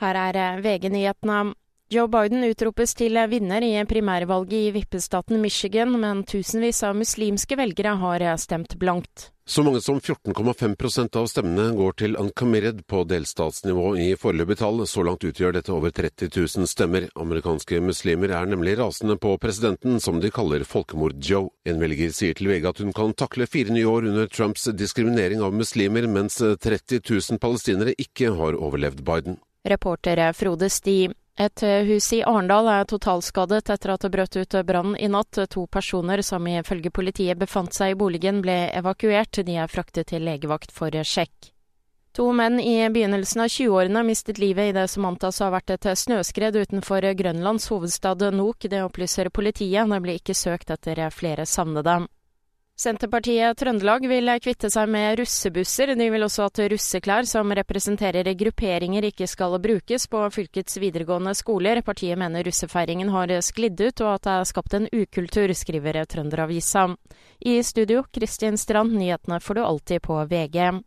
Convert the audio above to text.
Her er VG-nyhetene. Joe Biden utropes til vinner i primærvalget i vippestaten Michigan, men tusenvis av muslimske velgere har stemt blankt. Så mange som 14,5% av stemmene går til uncommitted på delstatsnivå i foreløpig tall. Så langt utgjør dette over 30 000 stemmer. Amerikanske muslimer er nemlig rasende på presidenten, som de kaller folkemord-Joe. En velger sier til VG at hun kan takle fire nye år under Trumps diskriminering av muslimer, mens 30 000 palestinere ikke har overlevd Biden. Reporter Frode Sti. Et hus i Arendal er totalskadet etter at det brøt ut brann i natt. To personer som ifølge politiet befant seg i boligen ble evakuert. De er fraktet til legevakt for sjekk. To menn i begynnelsen av 20-årene mistet livet i det som antas å ha vært et snøskred utenfor Grønlands hovedstad Nok. Det opplyser politiet. Det ble ikke søkt etter flere savnede. Senterpartiet Trøndelag vil kvitte seg med russebusser. De vil også at russeklær som representerer grupperinger ikke skal brukes på fylkets videregående skoler. Partiet mener russefeiringen har sklidd ut og at det er skapt en ukultur, skriver Trønderavisa. I studio, Kristin Strand, nyhetene får du alltid på VG.